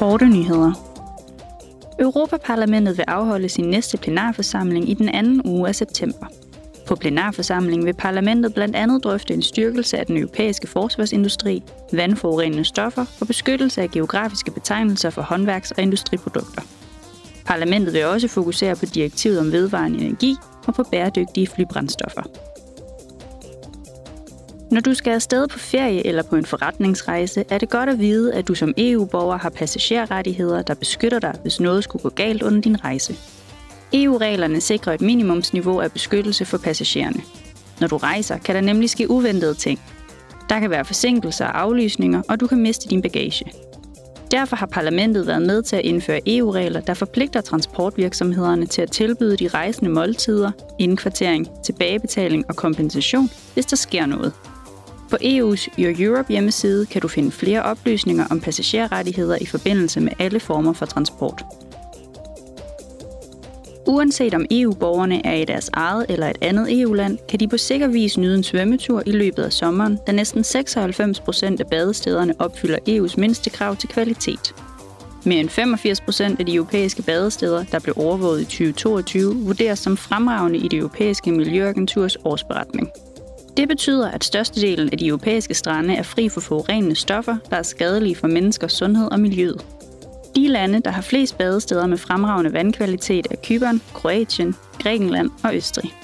Korte nyheder. Europaparlamentet vil afholde sin næste plenarforsamling i den anden uge af september. På plenarforsamlingen vil parlamentet blandt andet drøfte en styrkelse af den europæiske forsvarsindustri, vandforurenende stoffer og beskyttelse af geografiske betegnelser for håndværks- og industriprodukter. Parlamentet vil også fokusere på direktivet om vedvarende energi og på bæredygtige flybrændstoffer. Når du skal afsted på ferie eller på en forretningsrejse, er det godt at vide, at du som EU-borger har passagerrettigheder, der beskytter dig, hvis noget skulle gå galt under din rejse. EU-reglerne sikrer et minimumsniveau af beskyttelse for passagererne. Når du rejser, kan der nemlig ske uventede ting. Der kan være forsinkelser og aflysninger, og du kan miste din bagage. Derfor har parlamentet været med til at indføre EU-regler, der forpligter transportvirksomhederne til at tilbyde de rejsende måltider, indkvartering, tilbagebetaling og kompensation, hvis der sker noget. På EU's Your Europe hjemmeside kan du finde flere oplysninger om passagerrettigheder i forbindelse med alle former for transport. Uanset om EU-borgerne er i deres eget eller et andet EU-land, kan de på sikker vis nyde en svømmetur i løbet af sommeren, da næsten 96 procent af badestederne opfylder EU's mindste krav til kvalitet. Mere end 85 procent af de europæiske badesteder, der blev overvåget i 2022, vurderes som fremragende i det europæiske miljøagenturs årsberetning. Det betyder, at størstedelen af de europæiske strande er fri for forurenende stoffer, der er skadelige for menneskers sundhed og miljøet. De lande, der har flest badesteder med fremragende vandkvalitet er Kypern, Kroatien, Grækenland og Østrig.